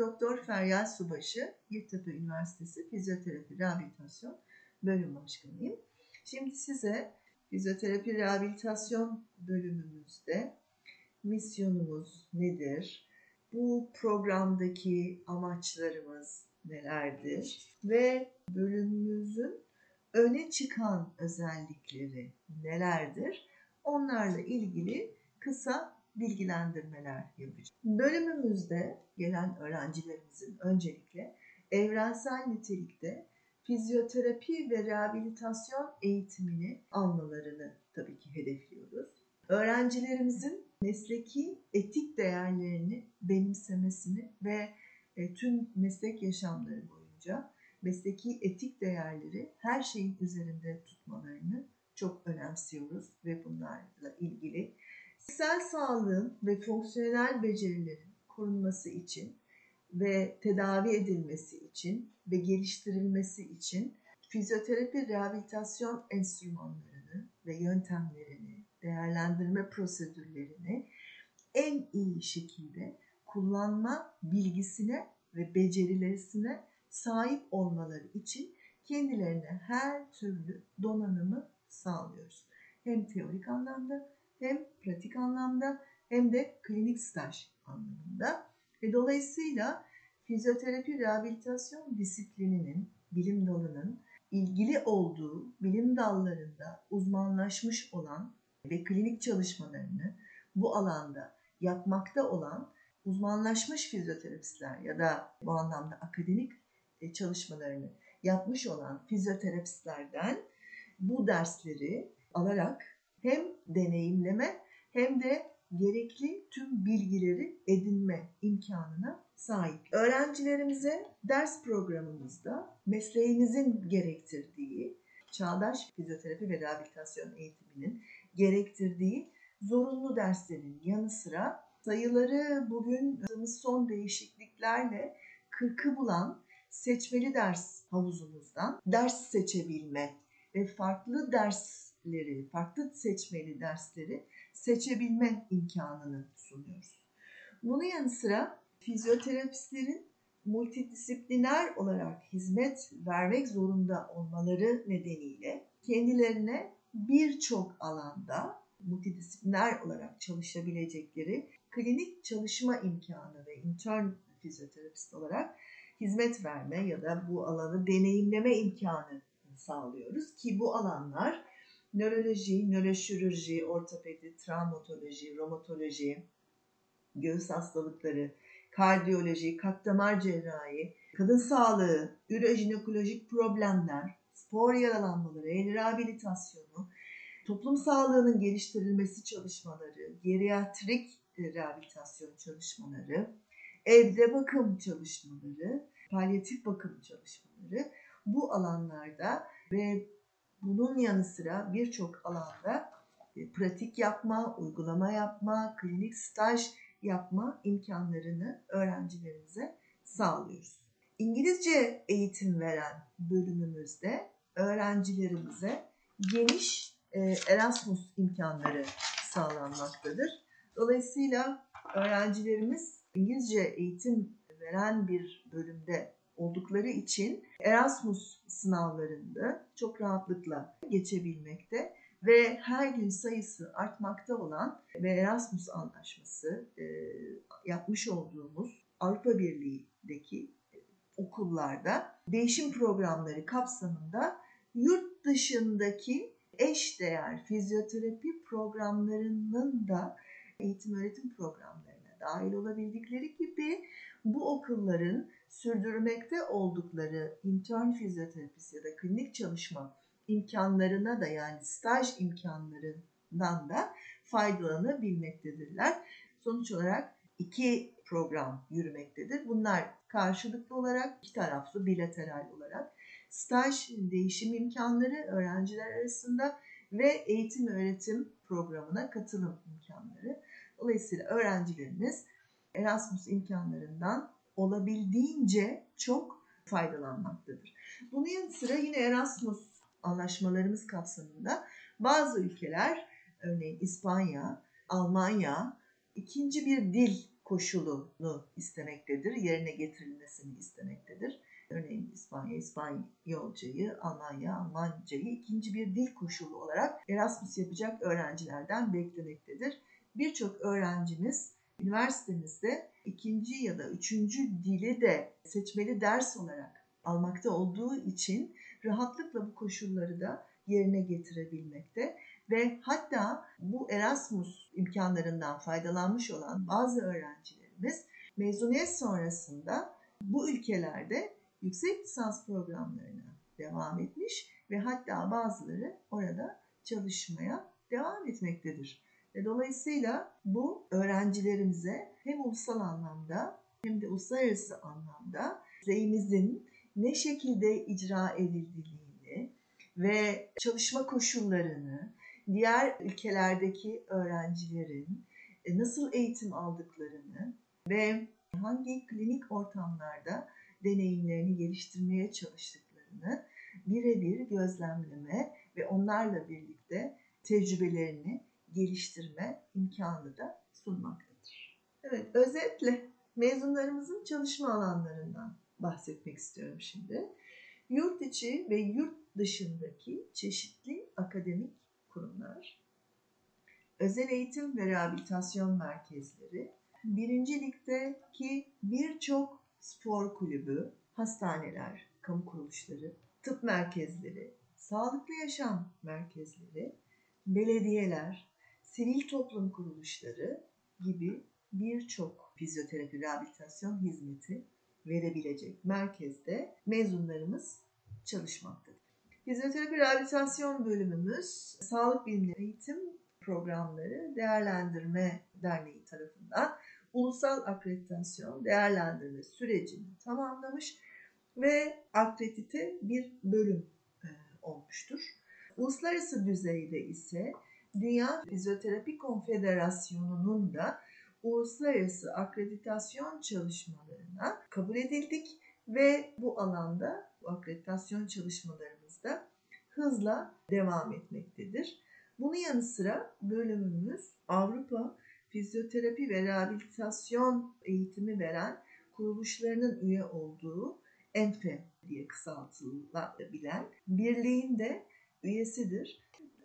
Doktor Feryal Subaşı, Yeditepe Üniversitesi Fizyoterapi Rehabilitasyon Bölüm Başkanıyım. Şimdi size fizyoterapi rehabilitasyon bölümümüzde misyonumuz nedir, bu programdaki amaçlarımız nelerdir ve bölümümüzün öne çıkan özellikleri nelerdir? Onlarla ilgili kısa bilgilendirmeler yapacağım. Bölümümüzde gelen öğrencilerimizin öncelikle evrensel nitelikte fizyoterapi ve rehabilitasyon eğitimini almalarını tabii ki hedefliyoruz. Öğrencilerimizin mesleki etik değerlerini benimsemesini ve e, tüm meslek yaşamları boyunca mesleki etik değerleri her şeyin üzerinde tutmalarını çok önemsiyoruz ve bunlarla ilgili Fiziksel sağlığın ve fonksiyonel becerilerin korunması için ve tedavi edilmesi için ve geliştirilmesi için fizyoterapi rehabilitasyon enstrümanlarını ve yöntemlerini, değerlendirme prosedürlerini en iyi şekilde kullanma bilgisine ve becerilerisine sahip olmaları için kendilerine her türlü donanımı sağlıyoruz. Hem teorik anlamda hem pratik anlamda hem de klinik staj anlamında. Ve dolayısıyla fizyoterapi rehabilitasyon disiplininin, bilim dalının ilgili olduğu bilim dallarında uzmanlaşmış olan ve klinik çalışmalarını bu alanda yapmakta olan uzmanlaşmış fizyoterapistler ya da bu anlamda akademik e, çalışmalarını yapmış olan fizyoterapistlerden bu dersleri alarak hem deneyimleme hem de gerekli tüm bilgileri edinme imkanına sahip. Öğrencilerimize ders programımızda mesleğimizin gerektirdiği çağdaş fizyoterapi ve rehabilitasyon eğitiminin gerektirdiği zorunlu derslerin yanı sıra sayıları bugün son değişikliklerle 40'ı bulan seçmeli ders havuzumuzdan ders seçebilme ve farklı ders dersleri, farklı seçmeli dersleri seçebilme imkanını sunuyoruz. Bunun yanı sıra fizyoterapistlerin multidisipliner olarak hizmet vermek zorunda olmaları nedeniyle kendilerine birçok alanda multidisipliner olarak çalışabilecekleri klinik çalışma imkanı ve intern fizyoterapist olarak hizmet verme ya da bu alanı deneyimleme imkanı sağlıyoruz ki bu alanlar nöroloji, nöroşirurji, ortopedi, travmatoloji, romatoloji, göğüs hastalıkları, kardiyoloji, kalp damar cerrahi, kadın sağlığı, ürojinekolojik problemler, spor yaralanmaları, el rehabilitasyonu, toplum sağlığının geliştirilmesi çalışmaları, geriatrik rehabilitasyon çalışmaları, evde bakım çalışmaları, palyatif bakım çalışmaları bu alanlarda ve bunun yanı sıra birçok alanda e, pratik yapma, uygulama yapma, klinik staj yapma imkanlarını öğrencilerimize sağlıyoruz. İngilizce eğitim veren bölümümüzde öğrencilerimize geniş e, Erasmus imkanları sağlanmaktadır. Dolayısıyla öğrencilerimiz İngilizce eğitim veren bir bölümde oldukları için Erasmus sınavlarında çok rahatlıkla geçebilmekte ve her gün sayısı artmakta olan ve Erasmus Anlaşması e, yapmış olduğumuz Avrupa Birliği'deki okullarda değişim programları kapsamında yurt dışındaki eş değer fizyoterapi programlarının da eğitim öğretim programlarına dahil olabildikleri gibi bu okulların sürdürmekte oldukları intern fizyoterapist ya da klinik çalışma imkanlarına da yani staj imkanlarından da faydalanabilmektedirler. Sonuç olarak iki program yürümektedir. Bunlar karşılıklı olarak iki taraflı bilateral olarak staj değişim imkanları öğrenciler arasında ve eğitim öğretim programına katılım imkanları. Dolayısıyla öğrencilerimiz Erasmus imkanlarından olabildiğince çok faydalanmaktadır. Bunun yanı sıra yine Erasmus anlaşmalarımız kapsamında bazı ülkeler örneğin İspanya, Almanya ikinci bir dil koşulunu istemektedir, yerine getirilmesini istemektedir. Örneğin İspanya, İspanyolcayı, Almanya, Almancayı ikinci bir dil koşulu olarak Erasmus yapacak öğrencilerden beklemektedir. Birçok öğrencimiz üniversitemizde ikinci ya da üçüncü dili de seçmeli ders olarak almakta olduğu için rahatlıkla bu koşulları da yerine getirebilmekte ve hatta bu Erasmus imkanlarından faydalanmış olan bazı öğrencilerimiz mezuniyet sonrasında bu ülkelerde yüksek lisans programlarına devam etmiş ve hatta bazıları orada çalışmaya devam etmektedir. Ve dolayısıyla bu öğrencilerimize hem ulusal anlamda hem de uluslararası anlamda mesleğimizin ne şekilde icra edildiğini ve çalışma koşullarını diğer ülkelerdeki öğrencilerin e, nasıl eğitim aldıklarını ve hangi klinik ortamlarda deneyimlerini geliştirmeye çalıştıklarını birebir gözlemleme ve onlarla birlikte tecrübelerini geliştirme imkanı da sunmaktadır. Evet, özetle mezunlarımızın çalışma alanlarından bahsetmek istiyorum şimdi. Yurt içi ve yurt dışındaki çeşitli akademik kurumlar, özel eğitim ve rehabilitasyon merkezleri, birincilikteki birçok spor kulübü, hastaneler, kamu kuruluşları, tıp merkezleri, sağlıklı yaşam merkezleri, belediyeler, sivil toplum kuruluşları gibi birçok fizyoterapi rehabilitasyon hizmeti verebilecek merkezde mezunlarımız çalışmaktadır. Fizyoterapi rehabilitasyon bölümümüz Sağlık Bilimleri Eğitim Programları Değerlendirme Derneği tarafından ulusal akreditasyon değerlendirme sürecini tamamlamış ve akredite bir bölüm e, olmuştur. Uluslararası düzeyde ise Dünya Fizyoterapi Konfederasyonu'nun da uluslararası akreditasyon çalışmalarına kabul edildik ve bu alanda bu akreditasyon çalışmalarımızda hızla devam etmektedir. Bunun yanı sıra bölümümüz Avrupa Fizyoterapi ve Rehabilitasyon Eğitimi veren kuruluşlarının üye olduğu ENFE diye kısaltılabilen birliğin de üyesidir.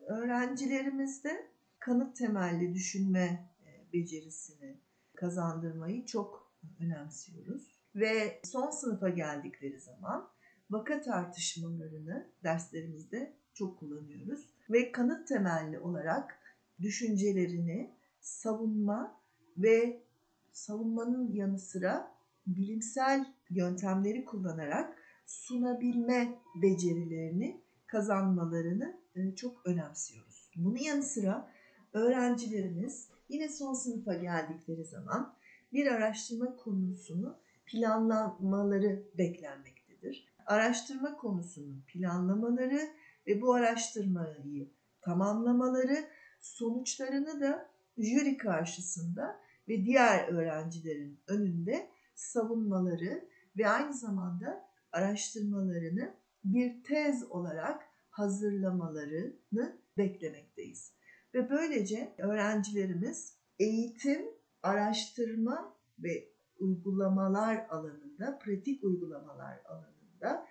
Öğrencilerimizde kanıt temelli düşünme e, becerisini kazandırmayı çok önemsiyoruz. Ve son sınıfa geldikleri zaman vaka tartışmalarını derslerimizde çok kullanıyoruz. Ve kanıt temelli olarak düşüncelerini savunma ve savunmanın yanı sıra bilimsel yöntemleri kullanarak sunabilme becerilerini kazanmalarını çok önemsiyoruz. Bunun yanı sıra öğrencilerimiz yine son sınıfa geldikleri zaman bir araştırma konusunu planlamaları beklenmektedir. Araştırma konusunu planlamaları ve bu araştırmayı tamamlamaları sonuçlarını da jüri karşısında ve diğer öğrencilerin önünde savunmaları ve aynı zamanda araştırmalarını bir tez olarak hazırlamalarını beklemekteyiz. Ve böylece öğrencilerimiz eğitim, araştırma ve uygulamalar alanında, pratik uygulamalar alanında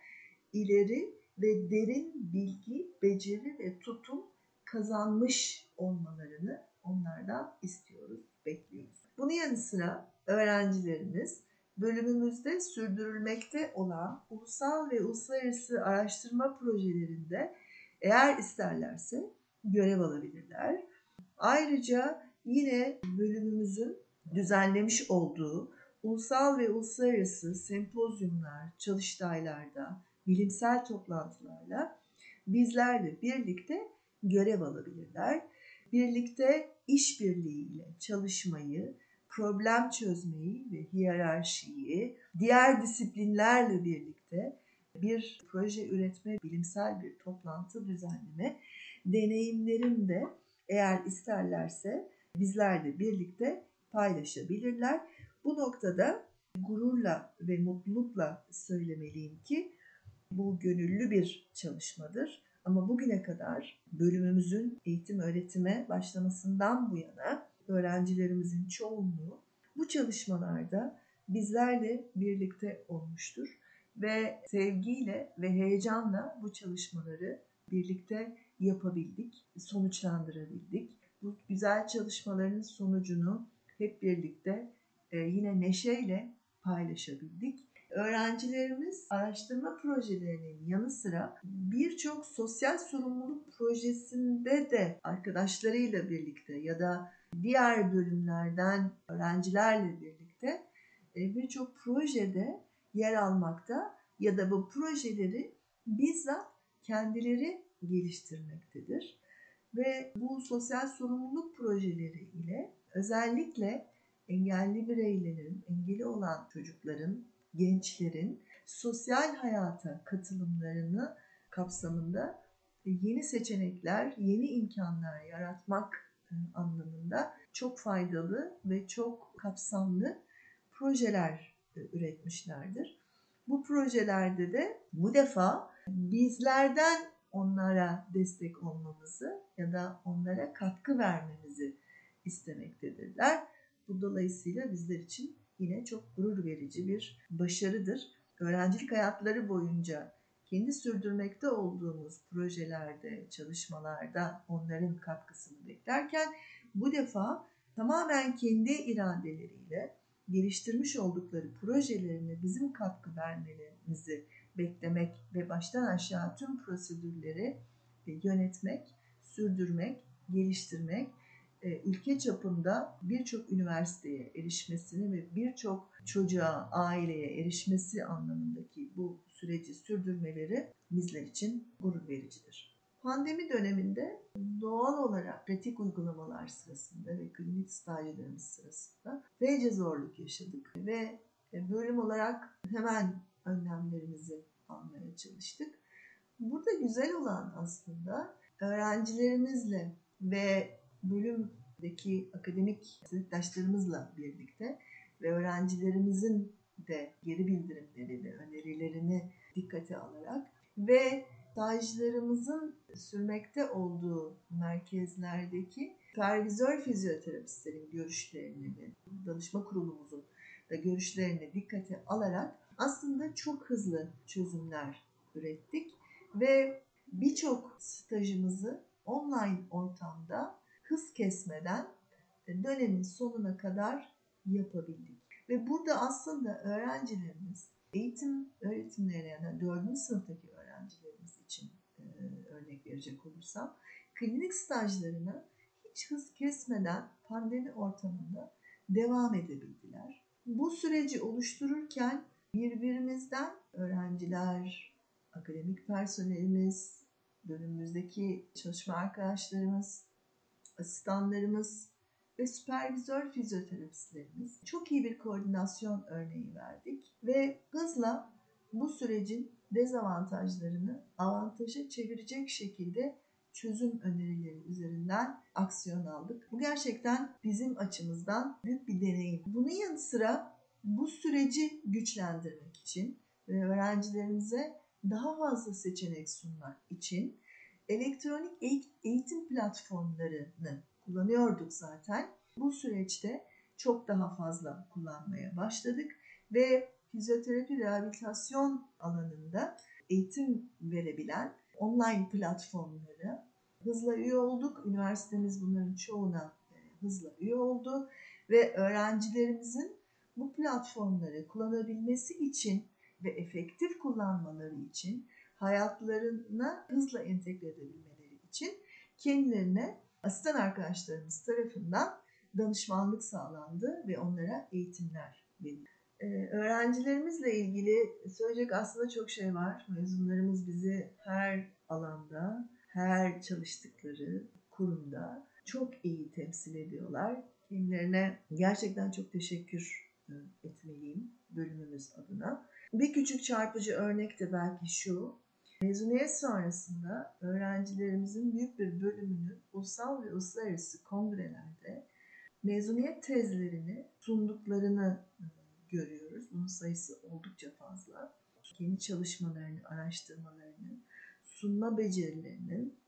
ileri ve derin bilgi, beceri ve tutum kazanmış olmalarını onlardan istiyoruz, bekliyoruz. Bunun yanı sıra öğrencilerimiz bölümümüzde sürdürülmekte olan ulusal ve uluslararası araştırma projelerinde eğer isterlerse görev alabilirler. Ayrıca yine bölümümüzün düzenlemiş olduğu ulusal ve uluslararası sempozyumlar, çalıştaylarda, bilimsel toplantılarla bizlerle birlikte görev alabilirler. Birlikte işbirliğiyle çalışmayı, problem çözmeyi ve hiyerarşiyi diğer disiplinlerle birlikte bir proje üretme, bilimsel bir toplantı düzenleme deneyimlerini de eğer isterlerse bizlerle birlikte paylaşabilirler. Bu noktada gururla ve mutlulukla söylemeliyim ki bu gönüllü bir çalışmadır. Ama bugüne kadar bölümümüzün eğitim öğretime başlamasından bu yana öğrencilerimizin çoğunluğu Bu çalışmalarda bizlerle birlikte olmuştur ve sevgiyle ve heyecanla bu çalışmaları birlikte yapabildik, sonuçlandırabildik. Bu güzel çalışmaların sonucunu hep birlikte e, yine neşeyle paylaşabildik. Öğrencilerimiz araştırma projelerinin yanı sıra birçok sosyal sorumluluk projesinde de arkadaşlarıyla birlikte ya da diğer bölümlerden öğrencilerle birlikte e, birçok projede yer almakta ya da bu projeleri bizzat kendileri geliştirmektedir. Ve bu sosyal sorumluluk projeleri ile özellikle engelli bireylerin, engeli olan çocukların, gençlerin sosyal hayata katılımlarını kapsamında yeni seçenekler, yeni imkanlar yaratmak anlamında çok faydalı ve çok kapsamlı projeler e, üretmişlerdir. Bu projelerde de bu defa bizlerden onlara destek olmamızı ya da onlara katkı vermemizi istemektedirler. Bu dolayısıyla bizler için yine çok gurur verici bir başarıdır. Öğrencilik hayatları boyunca kendi sürdürmekte olduğumuz projelerde, çalışmalarda onların katkısını beklerken bu defa tamamen kendi iradeleriyle geliştirmiş oldukları projelerine bizim katkı vermelerimizi beklemek ve baştan aşağı tüm prosedürleri e, yönetmek, sürdürmek, geliştirmek, e, ülke çapında birçok üniversiteye erişmesini ve birçok çocuğa, aileye erişmesi anlamındaki bu süreci sürdürmeleri bizler için gurur vericidir. Pandemi döneminde doğal olarak pratik uygulamalar sırasında ve klinik stajlarımız sırasında feyce zorluk yaşadık ve bölüm olarak hemen önlemlerimizi almaya çalıştık. Burada güzel olan aslında öğrencilerimizle ve bölümdeki akademik sınıftaşlarımızla birlikte ve öğrencilerimizin de geri bildirimlerini, önerilerini dikkate alarak ve stajlarımızın sürmekte olduğu merkezlerdeki supervizör fizyoterapistlerin görüşlerini, danışma kurulumuzun da görüşlerini dikkate alarak aslında çok hızlı çözümler ürettik ve birçok stajımızı online ortamda hız kesmeden dönemin sonuna kadar yapabildik. Ve burada aslında öğrencilerimiz eğitim öğretimlerine yani 4. sınıftaki öğrencilerimiz için e, örnek verecek olursam klinik stajlarını hiç hız kesmeden pandemi ortamında devam edebildiler. Bu süreci oluştururken birbirimizden öğrenciler, akademik personelimiz, bölümümüzdeki çalışma arkadaşlarımız, asistanlarımız ve süpervizör fizyoterapistlerimiz çok iyi bir koordinasyon örneği verdik ve hızla bu sürecin dezavantajlarını avantaja çevirecek şekilde çözüm önerileri üzerinden aksiyon aldık. Bu gerçekten bizim açımızdan büyük bir deneyim. Bunun yanı sıra bu süreci güçlendirmek için ve öğrencilerimize daha fazla seçenek sunmak için elektronik eğitim platformlarını kullanıyorduk zaten. Bu süreçte çok daha fazla kullanmaya başladık ve fizyoterapi rehabilitasyon alanında eğitim verebilen online platformları hızla üye olduk. Üniversitemiz bunların çoğuna e, hızla üye oldu ve öğrencilerimizin bu platformları kullanabilmesi için ve efektif kullanmaları için hayatlarına hızla entegre edebilmeleri için kendilerine asistan arkadaşlarımız tarafından danışmanlık sağlandı ve onlara eğitimler verildi. Ee, öğrencilerimizle ilgili söyleyecek aslında çok şey var. Mezunlarımız bizi her alanda, her çalıştıkları kurumda çok iyi temsil ediyorlar. Kendilerine gerçekten çok teşekkür e, etmeliyim bölümümüz adına. Bir küçük çarpıcı örnek de belki şu. Mezuniyet sonrasında öğrencilerimizin büyük bir bölümünü ulusal ve uluslararası kongrelerde mezuniyet tezlerini sunduklarını e, görüyoruz. Bunun sayısı oldukça fazla. Kendi çalışmalarını, araştırmalarını, sunma becerilerinin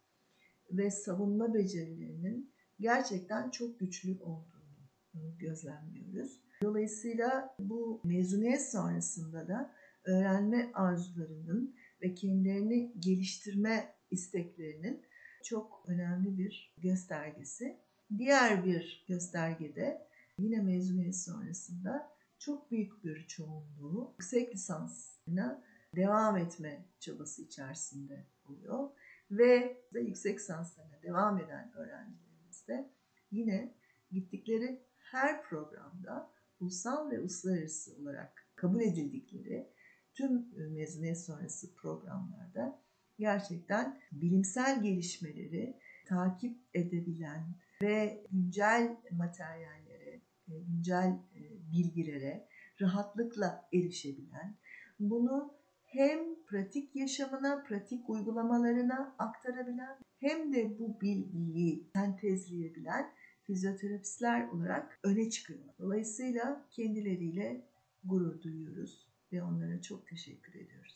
ve savunma becerilerinin gerçekten çok güçlü olduğunu gözlemliyoruz. Dolayısıyla bu mezuniyet sonrasında da öğrenme arzularının ve kendilerini geliştirme isteklerinin çok önemli bir göstergesi. Diğer bir göstergede yine mezuniyet sonrasında çok büyük bir çoğunluğu yüksek lisansına devam etme çabası içerisinde oluyor. Ve yüksek lisanslarına devam eden öğrencilerimiz de yine gittikleri her programda ulusal ve uluslararası olarak kabul edildikleri tüm mezuniyet sonrası programlarda gerçekten bilimsel gelişmeleri takip edebilen ve güncel materyallere, güncel bilgilere rahatlıkla erişebilen, bunu hem pratik yaşamına, pratik uygulamalarına aktarabilen hem de bu bilgiyi sentezleyebilen fizyoterapistler olarak öne çıkıyorlar. Dolayısıyla kendileriyle gurur duyuyoruz ve onlara çok teşekkür ediyoruz.